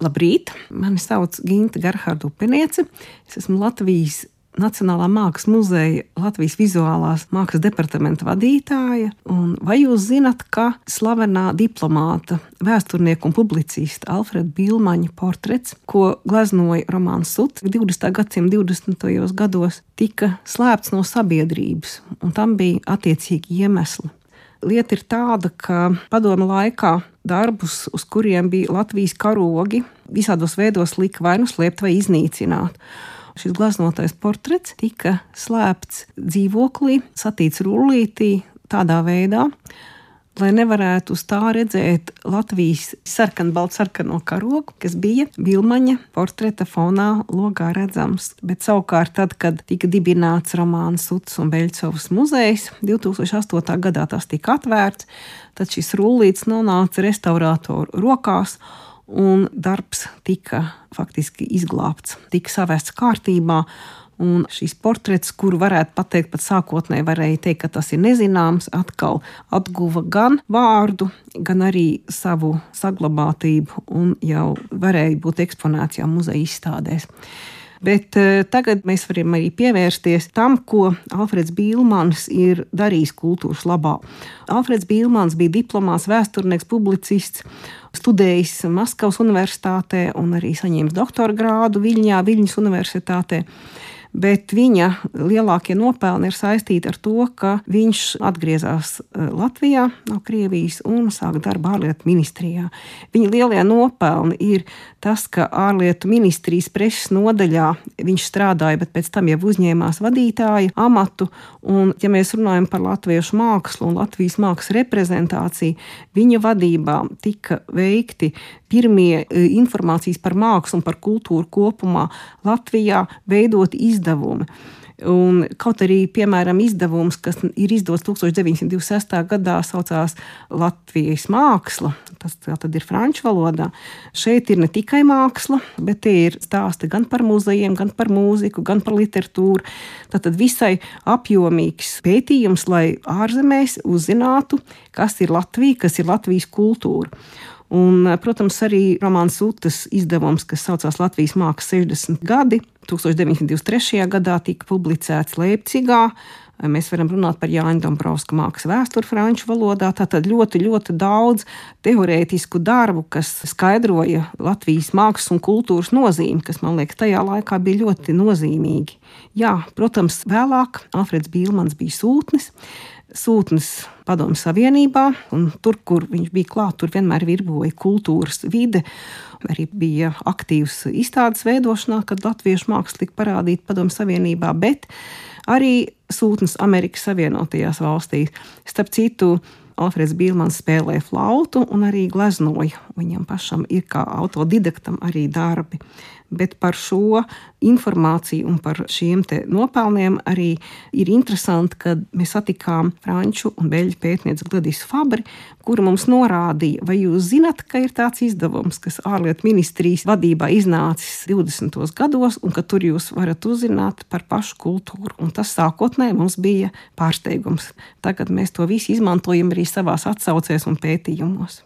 Labrīt! Mani sauc Ginta Gerharda Upeniece. Es esmu Latvijas Nacionālā mākslas muzeja Latvijas vizuālās mākslas departamenta vadītāja. Un vai jūs zinat, ka slavenā diplomāta, vēsturnieka un publicista Alfreda Bilmaņa portrets, ko gleznoja Romanis Suts 20. gadsimta 20. gados, tika slēpts no sabiedrības, un tam bija attiecīgi iemesli. Lieta ir tāda, ka padomu laikā darbus, uz kuriem bija Latvijas karogi, visādos veidos lika vai nu slēpt vai iznīcināt. Šis gleznotais portrets tika slēpts dzīvoklī, satīts rullītī, tādā veidā, lai nevarētu uz tā redzēt Latvijas sarkanbaltsarkano karogu, kas bija Vilmaņa portreta fonā logā redzams. Bet savukārt, tad, kad tika dibināts Romāns Suts un Beļcovas muzejs, 2008. gadā tas tika atvērts, tad šis rullīts nonāca restaurātoru rokās un darbs tika faktiski izglābts, tika savests kārtībā. Un šīs portrets, kuru varētu pateikt, pat sākotnēji varēja teikt, ka tas ir nezināms, atkal atguva gan vārdu, gan arī savu saglabātību, un jau varēja būt eksponēts jau muzeja izstādēs. Bet uh, tagad mēs varam arī pievērsties tam, ko Alfreds Bīlmans ir darījis kultūras labā. Alfreds Bīlmans bija diplomāts, vēsturnieks, publicists, studējis Maskavas Universitātē un arī saņēmis doktora grādu Viļņā, Viļņas Universitātē bet viņa lielākie nopelni ir saistīti ar to, ka viņš atgriezās eh, Latvijā no Krievijas un sāka darbu ārlietu ministrijā. Viņa lielie nopelni ir tas, ka ārlietu ministrijas preses nodaļā viņš strādāja, bet pēc tam jau uzņēmās vadītāja amatu. Un, ja mēs runājam par latviešu mākslu un Latvijas mākslas reprezentāciju, viņa vadībā tika veikti pirmie e, informācijas par mākslu un par kultūru kopumā Latvijā veidot izdevumi. Un kaut arī, piemēram, izdevums, kas ir izdots 1926. gadā, saucās Latvijas māksla, tas tad ir franču valodā. Šeit ir ne tikai māksla, bet ir stāsti gan par muzejiem, gan par mūziku, gan par literatūru. Tad visai apjomīgs pētījums, lai ārzemēs uzzinātu, kas ir Latvija, kas ir Latvijas kultūra. Un, protams, arī Romanis Utas izdevums, kas saucās Latvijas mākslas 60 gadi, 1923. gadā tika publicēts Leipzigā. Mēs varam runāt par Jāņa Dombrovska mākslas vēsturi franču valodā. Tātad ļoti, ļoti daudz teorētisku darbu, kas skaidroja Latvijas mākslas un kultūras nozīmi, kas man liekas tajā laikā bija ļoti nozīmīgi. Jā, protams, vēlāk Alfreds Bīlmans bija sūtnis sūtnis Padomju Savienībā, un tur, kur viņš bija klāts, tur vienmēr virboja kultūras vide. Arī bija aktīvs izstādes veidošanā, kad latviešu māksla tika parādīta Padomju Savienībā, bet arī sūtnis Amerikas Savienotajās valstīs. Starp citu, Alfreds Bīlmans spēlēja flautu un arī gleznoja. Viņam pašam ir kā autodidaktam arī darbi bet par šo informāciju un par šiem nopelniem arī ir interesanti, ka mēs satikām franču un beļģu pētnieci Gladisu Fabri, kura mums norādīja, vai jūs zinat, ka ir tāds izdevums, kas ārlietu ministrijas vadībā iznācis 20. gados, un ka tur jūs varat uzzināt par pašu kultūru. Un tas sākotnēji mums bija pārsteigums. Tagad mēs to visu izmantojam arī savās atsaucēs un pētījumos.